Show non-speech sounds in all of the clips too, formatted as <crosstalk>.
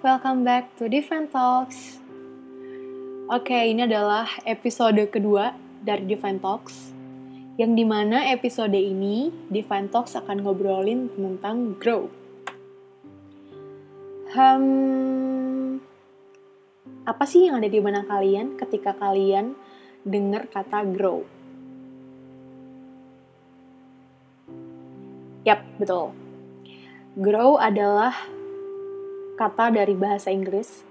welcome back to Different Talks. Oke, ini adalah episode kedua dari Different Talks. Yang di mana episode ini, Different Talks akan ngobrolin tentang grow. Hmm, apa sih yang ada di benak kalian ketika kalian dengar kata grow? Yap, betul. Grow adalah kata dari bahasa Inggris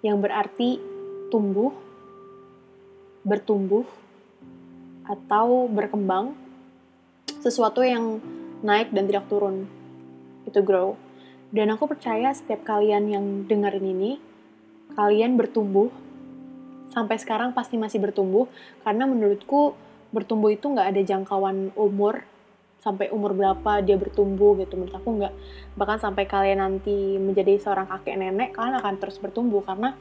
yang berarti tumbuh, bertumbuh, atau berkembang, sesuatu yang naik dan tidak turun. Itu grow. Dan aku percaya setiap kalian yang dengerin ini, kalian bertumbuh, sampai sekarang pasti masih bertumbuh, karena menurutku bertumbuh itu nggak ada jangkauan umur, sampai umur berapa dia bertumbuh gitu. Menurut aku nggak bahkan sampai kalian nanti menjadi seorang kakek nenek kalian akan terus bertumbuh karena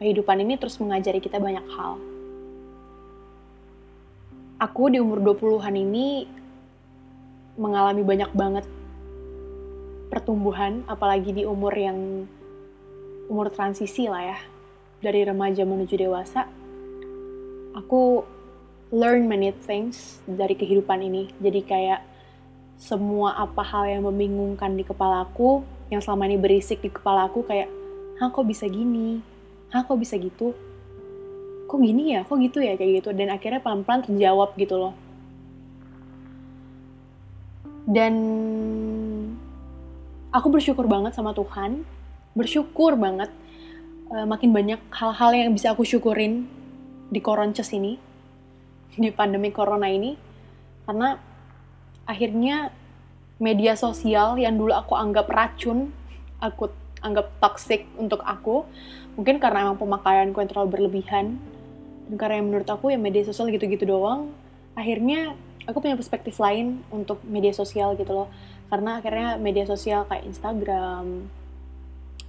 kehidupan ini terus mengajari kita banyak hal. Aku di umur 20-an ini mengalami banyak banget pertumbuhan apalagi di umur yang umur transisi lah ya dari remaja menuju dewasa. Aku learn many things dari kehidupan ini. Jadi kayak semua apa hal yang membingungkan di kepalaku yang selama ini berisik di kepalaku kayak hah kok bisa gini? Hah kok bisa gitu? Kok gini ya? Kok gitu ya? Kayak gitu. Dan akhirnya pelan-pelan terjawab gitu loh. Dan aku bersyukur banget sama Tuhan. Bersyukur banget uh, makin banyak hal-hal yang bisa aku syukurin di koronces ini di pandemi corona ini. Karena akhirnya media sosial yang dulu aku anggap racun, aku anggap toxic untuk aku, mungkin karena emang pemakaianku yang terlalu berlebihan, dan karena yang menurut aku ya media sosial gitu-gitu doang, akhirnya aku punya perspektif lain untuk media sosial gitu loh. Karena akhirnya media sosial kayak Instagram,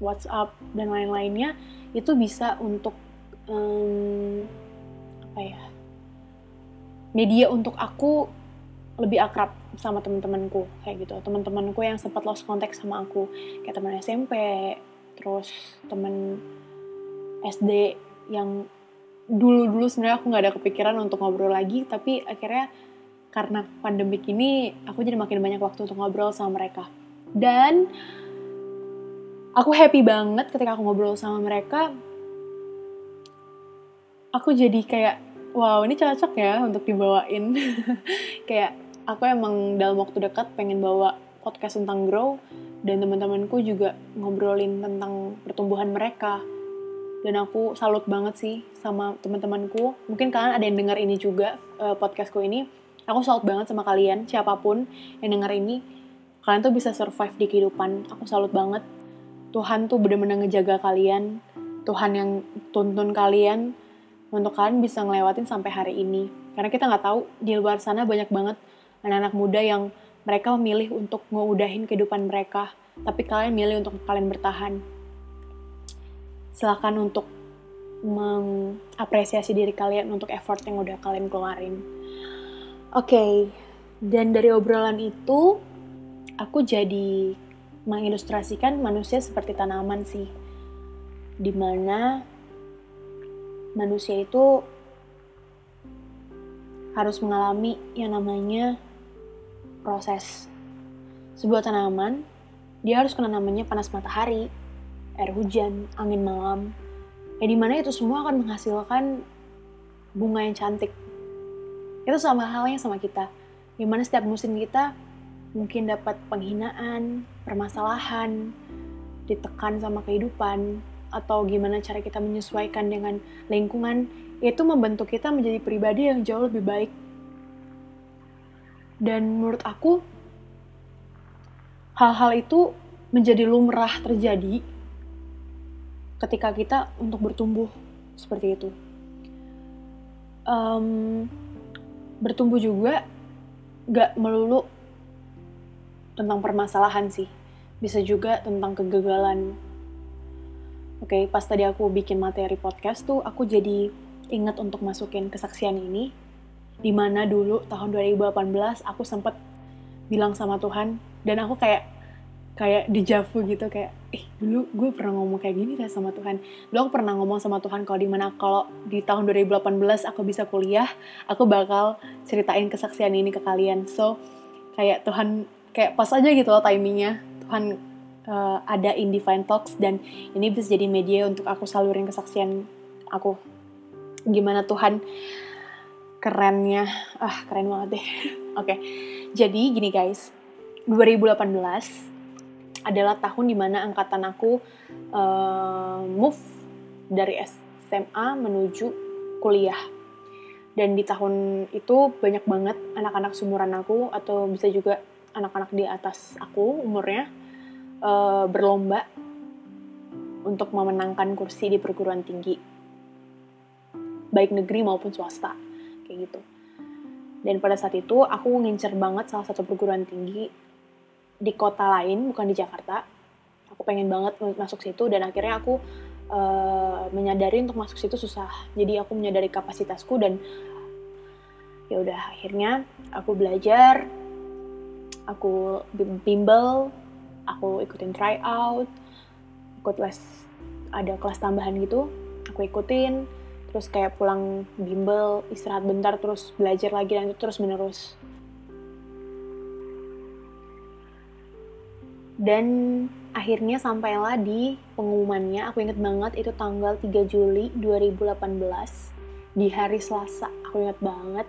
WhatsApp, dan lain-lainnya itu bisa untuk um, apa ya media untuk aku lebih akrab sama teman-temanku kayak gitu. Teman-temanku yang sempat lost contact sama aku. Kayak teman SMP terus teman SD yang dulu-dulu sebenarnya aku nggak ada kepikiran untuk ngobrol lagi tapi akhirnya karena pandemik ini aku jadi makin banyak waktu untuk ngobrol sama mereka. Dan aku happy banget ketika aku ngobrol sama mereka. Aku jadi kayak wow ini cocok ya untuk dibawain. <laughs> Kayak aku emang dalam waktu dekat pengen bawa podcast tentang grow dan teman-temanku juga ngobrolin tentang pertumbuhan mereka. Dan aku salut banget sih sama teman-temanku. Mungkin kalian ada yang dengar ini juga uh, podcastku ini. Aku salut banget sama kalian siapa pun yang dengar ini. Kalian tuh bisa survive di kehidupan. Aku salut banget. Tuhan tuh bener-bener ngejaga kalian. Tuhan yang tuntun kalian untuk kalian bisa ngelewatin sampai hari ini. Karena kita nggak tahu di luar sana banyak banget anak-anak muda yang mereka memilih untuk ngeudahin kehidupan mereka, tapi kalian milih untuk kalian bertahan. Silahkan untuk mengapresiasi diri kalian untuk effort yang udah kalian keluarin. Oke, okay. dan dari obrolan itu, aku jadi mengilustrasikan manusia seperti tanaman sih. Di mana manusia itu harus mengalami yang namanya proses. Sebuah tanaman, dia harus kena namanya panas matahari, air hujan, angin malam, ya di mana itu semua akan menghasilkan bunga yang cantik. Itu sama halnya sama kita, di mana setiap musim kita mungkin dapat penghinaan, permasalahan, ditekan sama kehidupan, atau gimana cara kita menyesuaikan dengan lingkungan, itu membentuk kita menjadi pribadi yang jauh lebih baik dan menurut aku, hal-hal itu menjadi lumrah terjadi ketika kita untuk bertumbuh seperti itu. Um, bertumbuh juga gak melulu tentang permasalahan sih, bisa juga tentang kegagalan. Oke, okay, pas tadi aku bikin materi podcast tuh, aku jadi ingat untuk masukin kesaksian ini di mana dulu tahun 2018 aku sempat bilang sama Tuhan dan aku kayak kayak dijavu gitu kayak eh dulu gue pernah ngomong kayak gini deh sama Tuhan? Dulu aku pernah ngomong sama Tuhan kalau di mana kalau di tahun 2018 aku bisa kuliah aku bakal ceritain kesaksian ini ke kalian. So kayak Tuhan kayak pas aja gitu loh timingnya. Tuhan uh, ada in Divine Talks dan ini bisa jadi media untuk aku salurin kesaksian aku. Gimana Tuhan kerennya ah keren banget deh <laughs> oke okay. jadi gini guys 2018 adalah tahun di mana angkatan aku uh, move dari SMA menuju kuliah. Dan di tahun itu banyak banget anak-anak sumuran aku atau bisa juga anak-anak di atas aku umurnya uh, berlomba untuk memenangkan kursi di perguruan tinggi. Baik negeri maupun swasta, kayak gitu. Dan pada saat itu aku ngincer banget salah satu perguruan tinggi di kota lain bukan di Jakarta. Aku pengen banget masuk situ dan akhirnya aku uh, menyadari untuk masuk situ susah. Jadi aku menyadari kapasitasku dan ya udah akhirnya aku belajar aku bimbel aku ikutin tryout ikut les ada kelas tambahan gitu aku ikutin terus kayak pulang bimbel istirahat bentar terus belajar lagi dan itu terus menerus. Dan akhirnya sampailah di pengumumannya aku inget banget itu tanggal 3 Juli 2018 di hari Selasa. Aku inget banget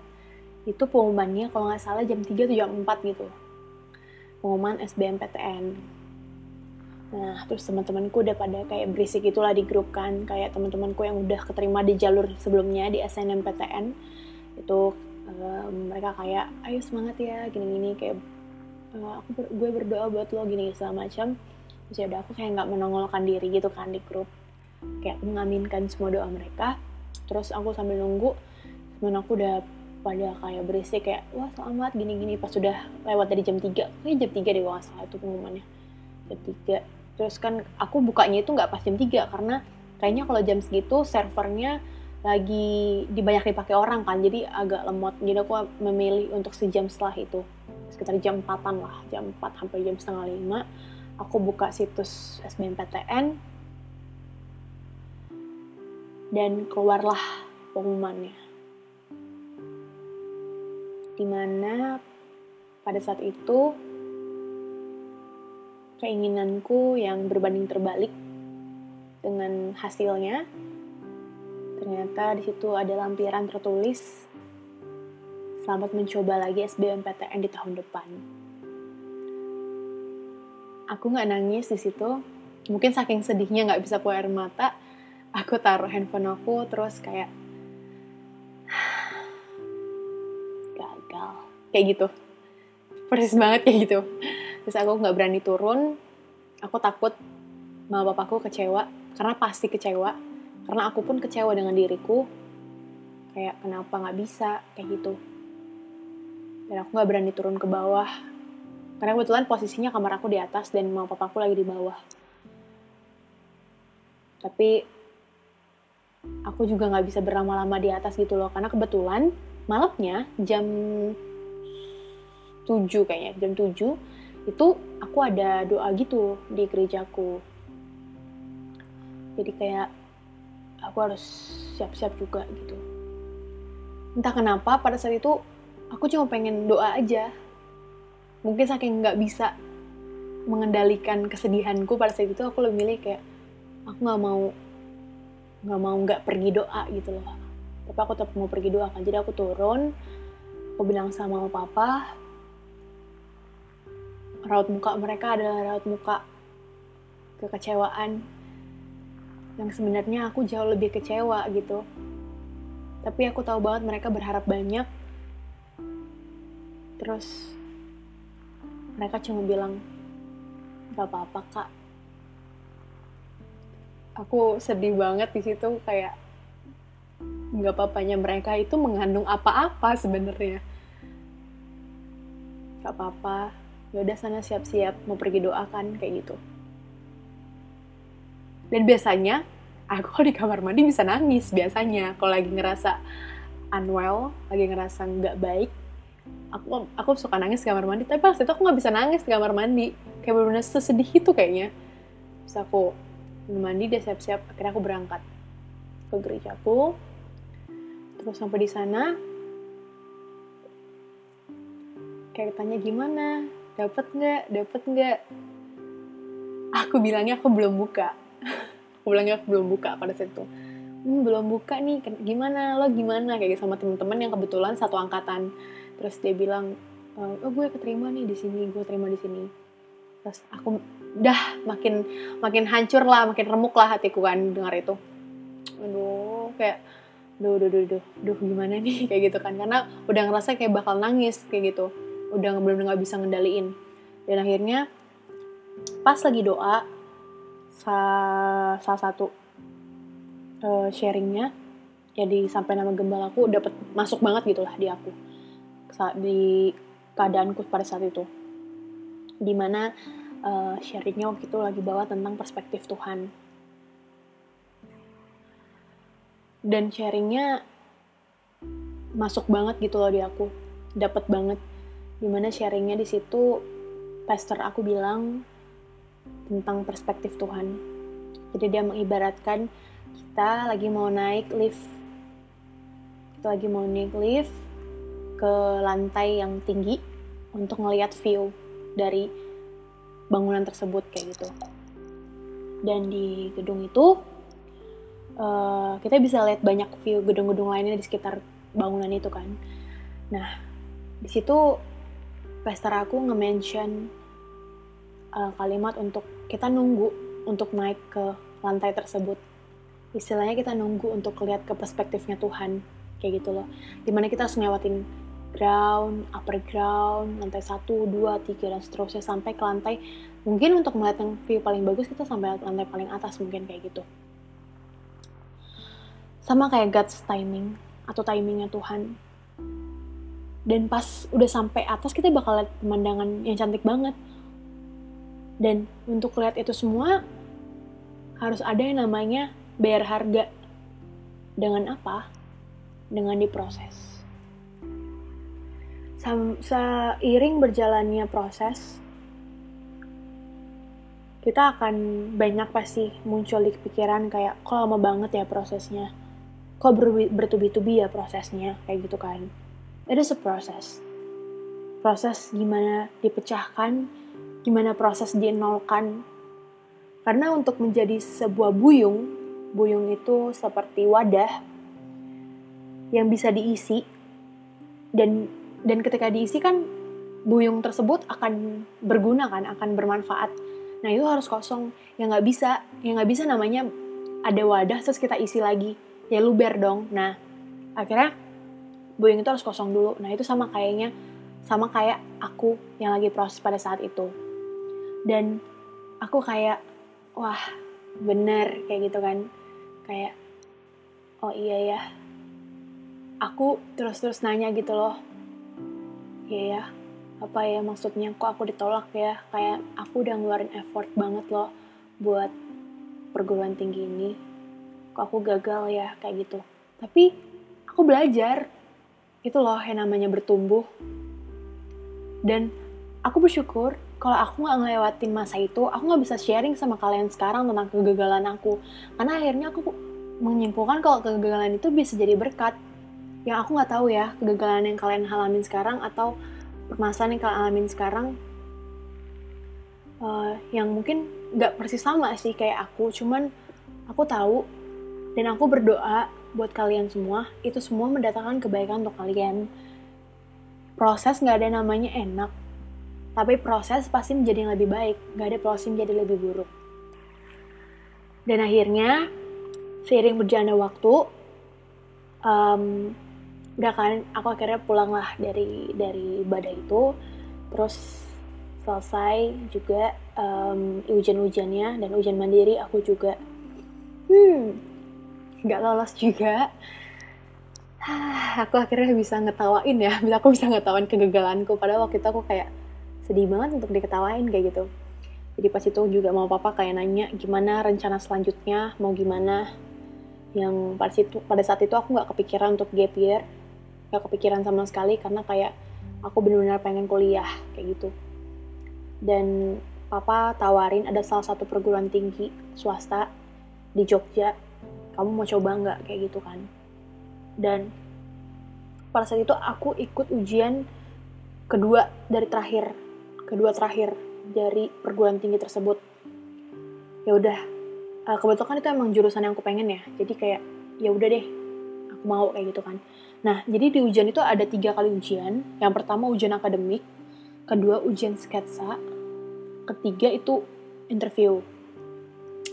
itu pengumumannya kalau nggak salah jam 3 atau jam 4 gitu. Pengumuman SBMPTN nah terus teman-temanku udah pada kayak berisik itulah di grup kan. Kayak teman-temanku yang udah keterima di jalur sebelumnya di SNMPTN itu um, mereka kayak ayo semangat ya gini-gini kayak uh, aku ber, gue berdoa buat lo gini segala macam. Terus ya aku kayak nggak menongolkan diri gitu kan di grup. Kayak mengaminkan semua doa mereka. Terus aku sambil nunggu temen aku udah pada kayak berisik kayak wah selamat gini-gini. Pas sudah lewat dari jam 3 kayak jam 3 deh kalau salah itu pengumumannya. Jam 3 terus kan aku bukanya itu nggak pas jam 3 karena kayaknya kalau jam segitu servernya lagi dibanyak dipakai orang kan jadi agak lemot jadi aku memilih untuk sejam setelah itu sekitar jam 4 lah, jam 4 sampai jam setengah 5, aku buka situs SBMPTN, dan keluarlah pengumumannya. Di mana pada saat itu keinginanku yang berbanding terbalik dengan hasilnya ternyata di situ ada lampiran tertulis Selamat mencoba lagi SBMPTN di tahun depan. Aku nggak nangis di situ. Mungkin saking sedihnya nggak bisa keluar air mata. Aku taruh handphone aku terus kayak gagal. Kayak gitu. Persis banget kayak gitu. Terus aku nggak berani turun. Aku takut mama papaku kecewa. Karena pasti kecewa. Karena aku pun kecewa dengan diriku. Kayak kenapa nggak bisa kayak gitu dan aku nggak berani turun ke bawah karena kebetulan posisinya kamar aku di atas dan mama papaku lagi di bawah tapi aku juga nggak bisa berlama-lama di atas gitu loh karena kebetulan malamnya jam 7 kayaknya jam 7 itu aku ada doa gitu di gerejaku. Jadi kayak aku harus siap-siap juga gitu. Entah kenapa pada saat itu aku cuma pengen doa aja. Mungkin saking nggak bisa mengendalikan kesedihanku pada saat itu aku lebih milih kayak aku nggak mau nggak mau nggak pergi doa gitu loh. Tapi aku tetap mau pergi doa kan. Jadi aku turun aku bilang sama papa raut muka mereka adalah raut muka kekecewaan yang sebenarnya aku jauh lebih kecewa gitu. Tapi aku tahu banget mereka berharap banyak. Terus mereka cuma bilang gak apa-apa kak. Aku sedih banget di situ kayak nggak apa-apanya mereka itu mengandung apa-apa sebenarnya. Gak apa-apa ya udah sana siap-siap mau pergi doakan kayak gitu. Dan biasanya aku di kamar mandi bisa nangis biasanya. Kalau lagi ngerasa unwell lagi ngerasa nggak baik aku aku suka nangis di kamar mandi. Tapi pas itu aku nggak bisa nangis di kamar mandi. Kayak benar-benar sesedih itu kayaknya. Terus aku mandi dia siap-siap akhirnya aku berangkat. Ke gerejaku terus sampai di sana kayak tanya gimana dapat nggak? Dapat nggak? Aku bilangnya aku belum buka. <laughs> Aku bilangnya aku belum buka pada saat itu. Hmm, belum buka nih. Gimana? Lo gimana? Kayak gitu sama teman-teman yang kebetulan satu angkatan. Terus dia bilang oh gue keterima nih di sini. Gue terima di sini. Terus aku dah makin makin hancur lah makin remuk lah hatiku kan dengar itu. Aduh kayak duh duh duh duh duh gimana nih? <laughs> Kayak gitu kan. Karena udah ngerasa kayak bakal nangis kayak gitu udah belum nggak bisa ngendaliin. Dan akhirnya pas lagi doa salah satu uh, sharingnya jadi sampai nama gembalaku dapat masuk banget gitulah di aku. Saat di keadaanku pada saat itu. Di mana uh, sharingnya waktu itu lagi bawa tentang perspektif Tuhan. Dan sharingnya masuk banget gitu loh di aku. Dapat banget di mana sharingnya di situ pastor aku bilang tentang perspektif Tuhan. Jadi dia mengibaratkan kita lagi mau naik lift. Kita lagi mau naik lift ke lantai yang tinggi untuk ngelihat view dari bangunan tersebut kayak gitu. Dan di gedung itu uh, kita bisa lihat banyak view gedung-gedung lainnya di sekitar bangunan itu kan. Nah di situ pastor aku nge-mention uh, kalimat untuk kita nunggu untuk naik ke lantai tersebut. Istilahnya kita nunggu untuk lihat ke perspektifnya Tuhan, kayak gitu loh. Di mana kita harus ngelewatin ground, upper ground, lantai 1, 2, 3, dan seterusnya sampai ke lantai. Mungkin untuk melihat yang view paling bagus kita sampai lantai paling atas mungkin kayak gitu. Sama kayak God's timing atau timingnya Tuhan dan pas udah sampai atas kita bakal lihat pemandangan yang cantik banget. Dan untuk lihat itu semua harus ada yang namanya bayar harga. Dengan apa? Dengan diproses. Seiring berjalannya proses kita akan banyak pasti muncul di pikiran kayak kok lama banget ya prosesnya? Kok bertubi-tubi ya prosesnya? Kayak gitu kan it is a process. Proses gimana dipecahkan, gimana proses dienolkan. Karena untuk menjadi sebuah buyung, buyung itu seperti wadah yang bisa diisi dan dan ketika diisi kan buyung tersebut akan berguna kan, akan bermanfaat. Nah itu harus kosong, ya nggak bisa, ya nggak bisa namanya ada wadah terus kita isi lagi, ya luber dong. Nah akhirnya buyung itu harus kosong dulu. Nah itu sama kayaknya sama kayak aku yang lagi proses pada saat itu. Dan aku kayak wah bener kayak gitu kan. Kayak oh iya ya. Aku terus-terus nanya gitu loh. Iya ya apa ya maksudnya? Kok aku ditolak ya? Kayak aku udah ngeluarin effort banget loh buat perguruan tinggi ini. Kok aku gagal ya? Kayak gitu. Tapi aku belajar itu loh yang namanya bertumbuh. Dan aku bersyukur kalau aku nggak ngelewatin masa itu aku nggak bisa sharing sama kalian sekarang tentang kegagalan aku. Karena akhirnya aku menyimpulkan kalau kegagalan itu bisa jadi berkat. Yang aku nggak tahu ya kegagalan yang kalian alamin sekarang atau permasalahan yang kalian alamin sekarang uh, yang mungkin nggak persis sama sih kayak aku. Cuman aku tahu dan aku berdoa buat kalian semua, itu semua mendatangkan kebaikan untuk kalian. Proses nggak ada namanya enak, tapi proses pasti menjadi yang lebih baik, nggak ada proses menjadi lebih buruk. Dan akhirnya, seiring berjalannya waktu, um, udah kan, aku akhirnya pulang lah dari dari badai itu, terus selesai juga um, ujian-ujiannya dan ujian mandiri aku juga hmm nggak lolos juga. <sighs> Aku akhirnya bisa ngetawain ya. Bisa aku bisa ngetawain kegagalanku. Padahal waktu itu aku kayak sedih banget untuk diketawain kayak gitu. Jadi pas itu juga mau papa kayak nanya gimana rencana selanjutnya? Mau gimana? Yang pada situ pada saat itu aku nggak kepikiran untuk gap year. Nggak kepikiran sama sekali karena kayak aku benar-benar pengen kuliah kayak gitu. Dan papa tawarin ada salah satu perguruan tinggi swasta di Jogja kamu mau coba nggak? Kayak gitu kan. Dan pada saat itu aku ikut ujian kedua dari terakhir kedua terakhir dari perguruan tinggi tersebut. Ya udah uh, kebetulan itu emang jurusan yang aku pengen ya. Jadi kayak ya udah deh aku mau kayak gitu kan. Nah jadi di ujian itu ada tiga kali ujian. Yang pertama ujian akademik kedua ujian sketsa ketiga itu interview.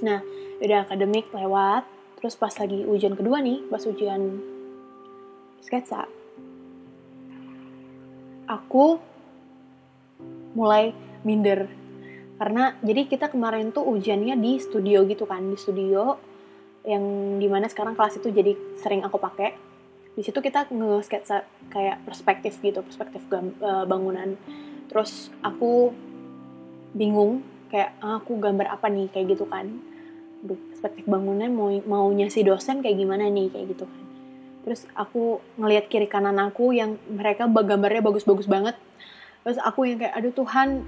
Nah udah akademik lewat terus pas lagi ujian kedua nih pas ujian sketsa aku mulai minder. Karena jadi kita kemarin tuh ujiannya di studio gitu kan di studio yang di mana sekarang kelas itu jadi sering aku pakai. Di situ kita nge-sketsa kayak perspektif gitu perspektif uh, bangunan. Terus aku bingung kayak ah, aku gambar apa nih? Kayak gitu kan perspektif bangunan mau maunya si dosen kayak gimana nih kayak gitu kan. Terus aku ngelihat kiri kanan aku yang mereka gambarnya bagus-bagus banget. Terus aku yang kayak aduh Tuhan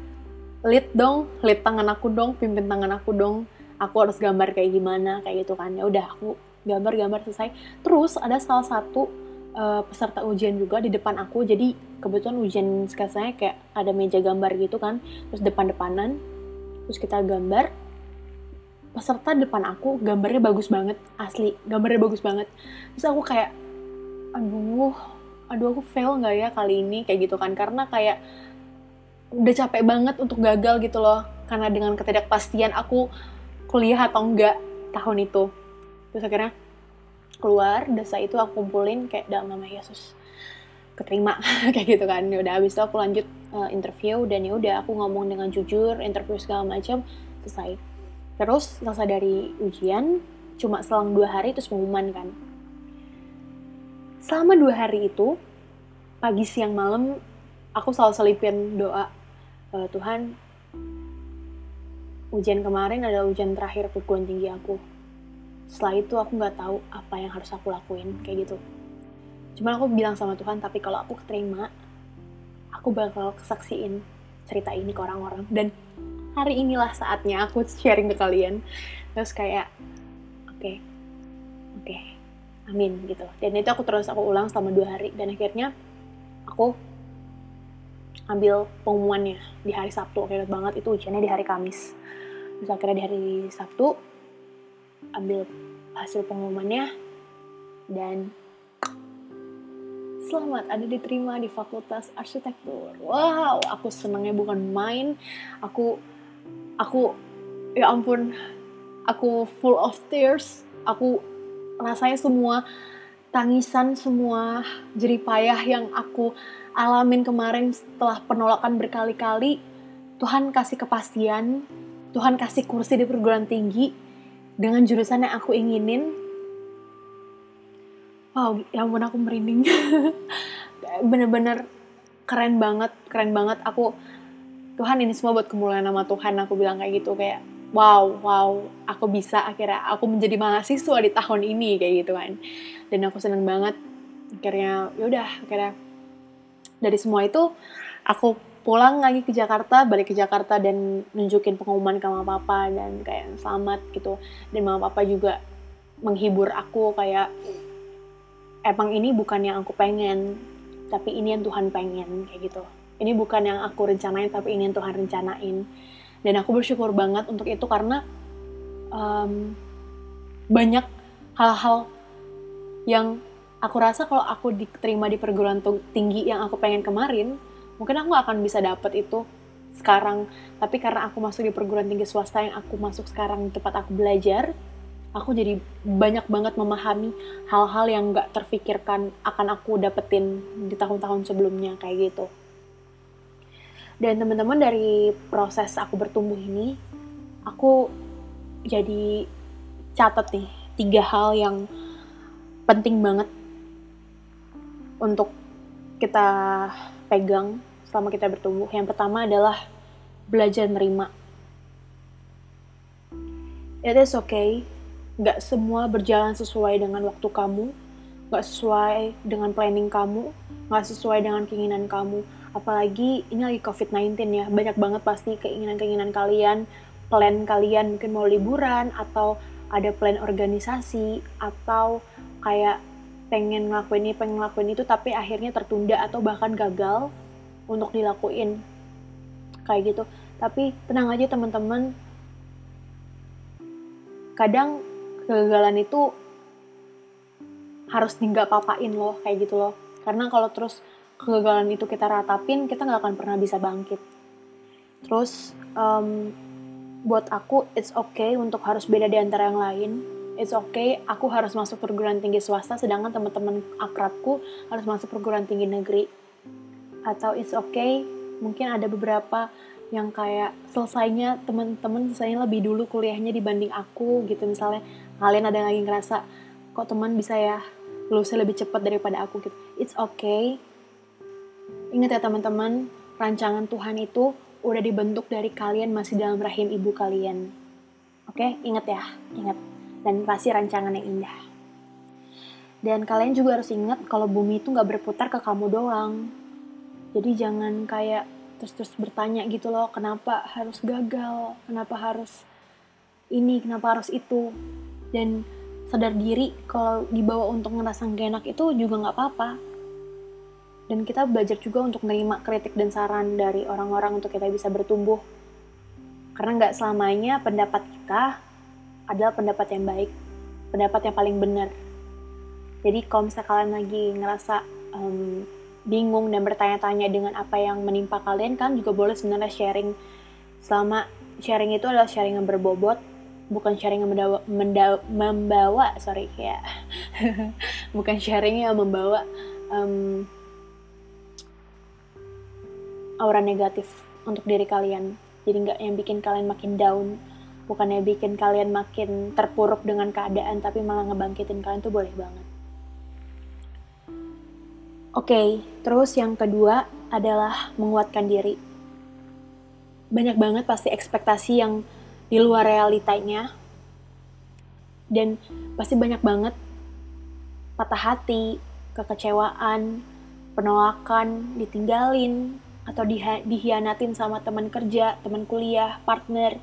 lead dong lead tangan aku dong pimpin tangan aku dong. Aku harus gambar kayak gimana kayak gitu kan. Ya udah aku gambar-gambar selesai. Terus ada salah satu uh, peserta ujian juga di depan aku. Jadi kebetulan ujian sketsanya kayak ada meja gambar gitu kan. Terus depan-depanan terus kita gambar peserta depan aku gambarnya bagus banget asli gambarnya bagus banget. Terus aku kayak aduh aduh aku fail nggak ya kali ini? Kayak gitu kan karena kayak udah capek banget untuk gagal gitu loh karena dengan ketidakpastian aku kuliah atau enggak tahun itu. Terus akhirnya keluar desa itu aku kumpulin kayak dalam nama Yesus keterima <laughs> kayak gitu kan. Udah habis itu aku lanjut uh, interview dan ya udah aku ngomong dengan jujur interview segala macam selesai terus selesai dari ujian cuma selang dua hari terus pengumuman kan. Selama dua hari itu pagi siang malam aku selalu selipin doa e, Tuhan ujian kemarin adalah ujian terakhir perguruan tinggi aku. Setelah itu aku nggak tahu apa yang harus aku lakuin kayak gitu. Cuma aku bilang sama Tuhan tapi kalau aku keterima aku bakal kesaksiin cerita ini ke orang-orang. Dan hari inilah saatnya aku sharing ke kalian. Terus kayak oke okay, oke okay, amin gitu. Dan itu aku terus aku ulang selama dua hari. Dan akhirnya aku ambil pengumumannya di hari Sabtu. Oke banget itu ujiannya di hari Kamis. Terus akhirnya di hari Sabtu ambil hasil pengumumannya dan selamat ada diterima di Fakultas Arsitektur. Wow aku senangnya bukan main. Aku aku ya ampun aku full of tears aku rasanya semua tangisan semua jeripayah yang aku alamin kemarin setelah penolakan berkali-kali, Tuhan kasih kepastian, Tuhan kasih kursi di perguruan tinggi dengan jurusan yang aku inginin. Wow, ya ampun aku merinding. <laughs> Bener-bener keren banget, keren banget. Aku Tuhan ini semua buat kemuliaan nama Tuhan. Aku bilang kayak gitu kayak wow, wow, aku bisa akhirnya aku menjadi mahasiswa di tahun ini kayak gitu kan. Dan aku seneng banget akhirnya yaudah akhirnya dari semua itu aku pulang lagi ke Jakarta balik ke Jakarta dan nunjukin pengumuman ke mama papa dan kayak selamat gitu dan mama papa juga menghibur aku kayak emang ini bukan yang aku pengen tapi ini yang Tuhan pengen kayak gitu ini bukan yang aku rencanain tapi ini yang Tuhan rencanain dan aku bersyukur banget untuk itu karena um, banyak hal-hal yang aku rasa kalau aku diterima di perguruan tinggi yang aku pengen kemarin, mungkin aku akan bisa dapet itu sekarang. Tapi karena aku masuk di perguruan tinggi swasta yang aku masuk sekarang tempat aku belajar, aku jadi banyak banget memahami hal-hal yang gak terfikirkan akan aku dapetin di tahun-tahun sebelumnya kayak gitu. Dan teman-teman dari proses aku bertumbuh ini, aku jadi catat nih tiga hal yang penting banget untuk kita pegang selama kita bertumbuh. Yang pertama adalah belajar menerima. It is okay, gak semua berjalan sesuai dengan waktu kamu, gak sesuai dengan planning kamu, gak sesuai dengan keinginan kamu. Apalagi ini lagi COVID-19 ya banyak banget pasti keinginan-keinginan kalian plan kalian mungkin mau liburan atau ada plan organisasi atau kayak pengen ngelakuin ini pengen ngelakuin itu tapi akhirnya tertunda atau bahkan gagal untuk dilakuin. Kayak gitu. Tapi tenang aja teman-teman. Kadang kegagalan itu harus nggak papain loh kayak gitu loh. Karena kalau terus kegagalan itu kita ratapin kita nggak akan pernah bisa bangkit. Terus um, buat aku it's okay untuk harus beda di antara yang lain. It's okay aku harus masuk perguruan tinggi swasta sedangkan teman-teman akrabku harus masuk perguruan tinggi negeri. Atau it's okay mungkin ada beberapa yang kayak selesainya teman-teman selesainya lebih dulu kuliahnya dibanding aku gitu. Misalnya kalian ada yang lagi ngerasa kok teman bisa ya lulusnya lebih cepat daripada aku gitu. It's okay Ingat ya teman-teman, rancangan Tuhan itu udah dibentuk dari kalian masih dalam rahim ibu kalian. Oke, ingat ya, ingat. Dan pasti rancangan yang indah. Dan kalian juga harus ingat kalau bumi itu nggak berputar ke kamu doang. Jadi jangan kayak terus-terus bertanya gitu loh, kenapa harus gagal, kenapa harus ini, kenapa harus itu. Dan sadar diri kalau dibawa untuk ngerasa gak enak itu juga nggak apa-apa dan kita belajar juga untuk menerima kritik dan saran dari orang-orang untuk kita bisa bertumbuh. Karena nggak selamanya pendapat kita adalah pendapat yang baik pendapat yang paling benar. Jadi kalau misalnya kalian lagi ngerasa um, bingung dan bertanya-tanya dengan apa yang menimpa kalian kan juga boleh sebenarnya sharing. Selama sharing itu adalah sharing yang berbobot bukan sharing yang mendawa, mendawa, membawa sorry ya. <laughs> Bukan sharing yang membawa um, aura negatif untuk diri kalian. Jadi nggak yang bikin kalian makin down, bukannya bikin kalian makin terpuruk dengan keadaan, tapi malah ngebangkitin kalian tuh boleh banget. Oke, okay, terus yang kedua adalah menguatkan diri. Banyak banget pasti ekspektasi yang di luar realitanya, dan pasti banyak banget patah hati, kekecewaan, penolakan, ditinggalin, atau dihianatin sama teman kerja, teman kuliah, partner,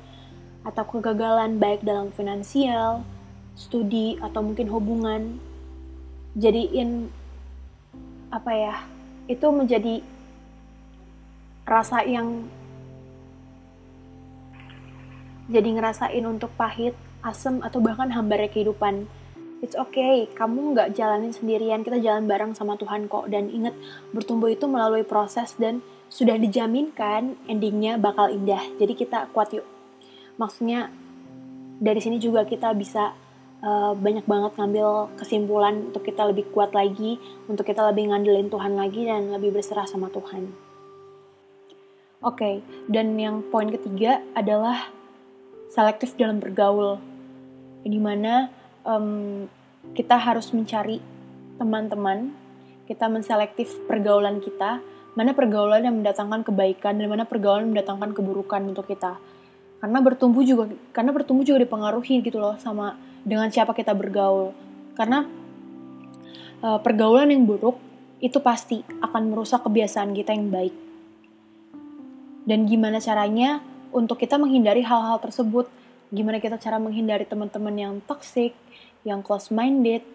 atau kegagalan baik dalam finansial, studi, atau mungkin hubungan, jadiin apa ya, itu menjadi rasa yang jadi ngerasain untuk pahit, asem, atau bahkan hambarnya kehidupan. It's okay, kamu nggak jalanin sendirian, kita jalan bareng sama Tuhan kok. Dan ingat, bertumbuh itu melalui proses dan sudah dijaminkan endingnya bakal indah. Jadi kita kuat yuk. Maksudnya dari sini juga kita bisa uh, banyak banget ngambil kesimpulan untuk kita lebih kuat lagi, untuk kita lebih ngandelin Tuhan lagi dan lebih berserah sama Tuhan. Oke, okay, dan yang poin ketiga adalah selektif dalam bergaul. Di mana um, kita harus mencari teman-teman, kita menselektif pergaulan kita. Mana pergaulan yang mendatangkan kebaikan dan mana pergaulan yang mendatangkan keburukan untuk kita. Karena bertumbuh juga karena bertumbuh juga dipengaruhi gitu loh sama dengan siapa kita bergaul. Karena uh, pergaulan yang buruk itu pasti akan merusak kebiasaan kita yang baik. Dan gimana caranya untuk kita menghindari hal-hal tersebut gimana kita cara menghindari teman-teman yang toxic yang close minded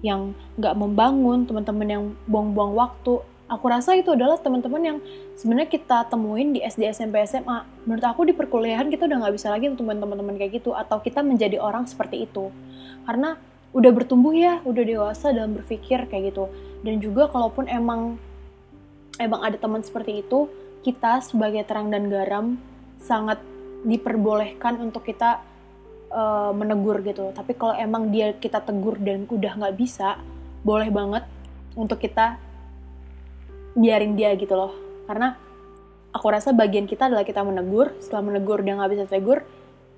yang nggak membangun teman-teman yang buang-buang waktu aku rasa itu adalah teman-teman yang sebenarnya kita temuin di SD, SMP, SMA. Menurut aku di perkuliahan kita udah nggak bisa lagi untuk teman-teman kayak gitu atau kita menjadi orang seperti itu. Karena udah bertumbuh ya, udah dewasa dalam berpikir kayak gitu. Dan juga kalaupun emang emang ada teman seperti itu, kita sebagai terang dan garam sangat diperbolehkan untuk kita uh, menegur gitu. Tapi kalau emang dia kita tegur dan udah nggak bisa, boleh banget untuk kita biarin dia gitu loh. Karena aku rasa bagian kita adalah kita menegur setelah menegur dia nggak bisa tegur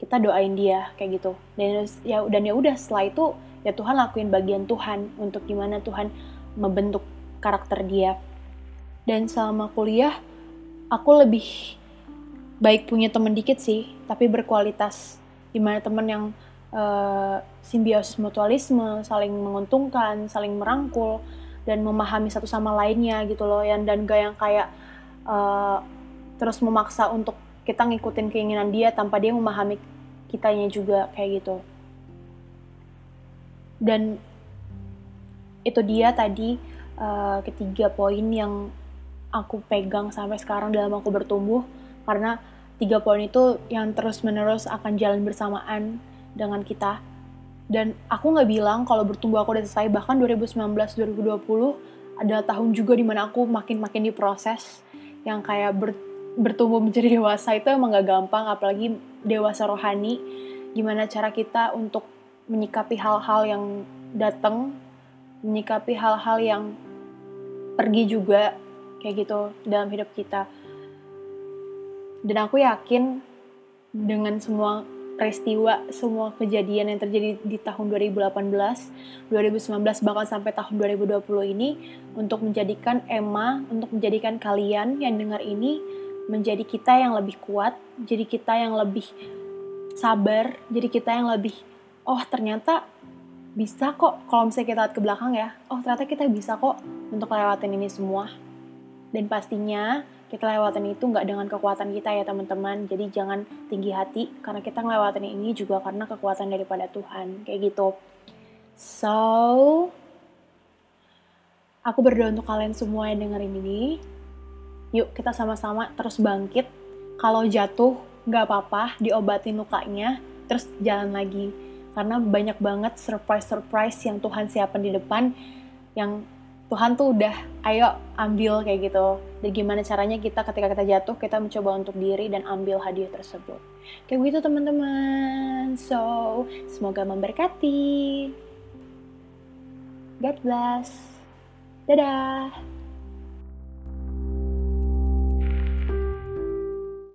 kita doain dia kayak gitu. Dan ya dan ya udah setelah itu ya Tuhan lakuin bagian Tuhan untuk gimana Tuhan membentuk karakter dia. Dan selama kuliah aku lebih baik punya temen dikit sih tapi berkualitas. Di mana temen yang uh, simbiosis mutualisme saling menguntungkan saling merangkul dan memahami satu sama lainnya gitu loh. Yang dan gak yang kayak uh, terus memaksa untuk kita ngikutin keinginan dia tanpa dia memahami kitanya juga kayak gitu. Dan itu dia tadi uh, ketiga poin yang aku pegang sampai sekarang dalam aku bertumbuh karena tiga poin itu yang terus menerus akan jalan bersamaan dengan kita. Dan aku nggak bilang kalau bertumbuh aku udah selesai. Bahkan 2019 2020 adalah tahun juga di mana aku makin makin diproses. Yang kayak ber, bertumbuh menjadi dewasa itu emang gak gampang. Apalagi dewasa rohani. Gimana cara kita untuk menyikapi hal-hal yang datang menyikapi hal-hal yang pergi juga kayak gitu dalam hidup kita dan aku yakin dengan semua peristiwa semua kejadian yang terjadi di tahun 2018, 2019 bahkan sampai tahun 2020 ini untuk menjadikan Emma, untuk menjadikan kalian yang dengar ini menjadi kita yang lebih kuat, jadi kita yang lebih sabar, jadi kita yang lebih oh ternyata bisa kok kalau misalnya kita lihat ke belakang ya, oh ternyata kita bisa kok untuk lewatin ini semua. Dan pastinya kita lewatin itu nggak dengan kekuatan kita ya teman-teman. Jadi jangan tinggi hati karena kita ngelewatin ini juga karena kekuatan daripada Tuhan. Kayak gitu. So, aku berdoa untuk kalian semua yang dengerin ini. Yuk kita sama-sama terus bangkit. Kalau jatuh nggak apa-apa, diobatin lukanya, terus jalan lagi. Karena banyak banget surprise-surprise yang Tuhan siapkan di depan yang Tuhan tuh udah ayo ambil kayak gitu. Dan gimana caranya kita ketika kita jatuh kita mencoba untuk diri dan ambil hadiah tersebut. Kayak gitu teman-teman. So semoga memberkati. God bless. Dadah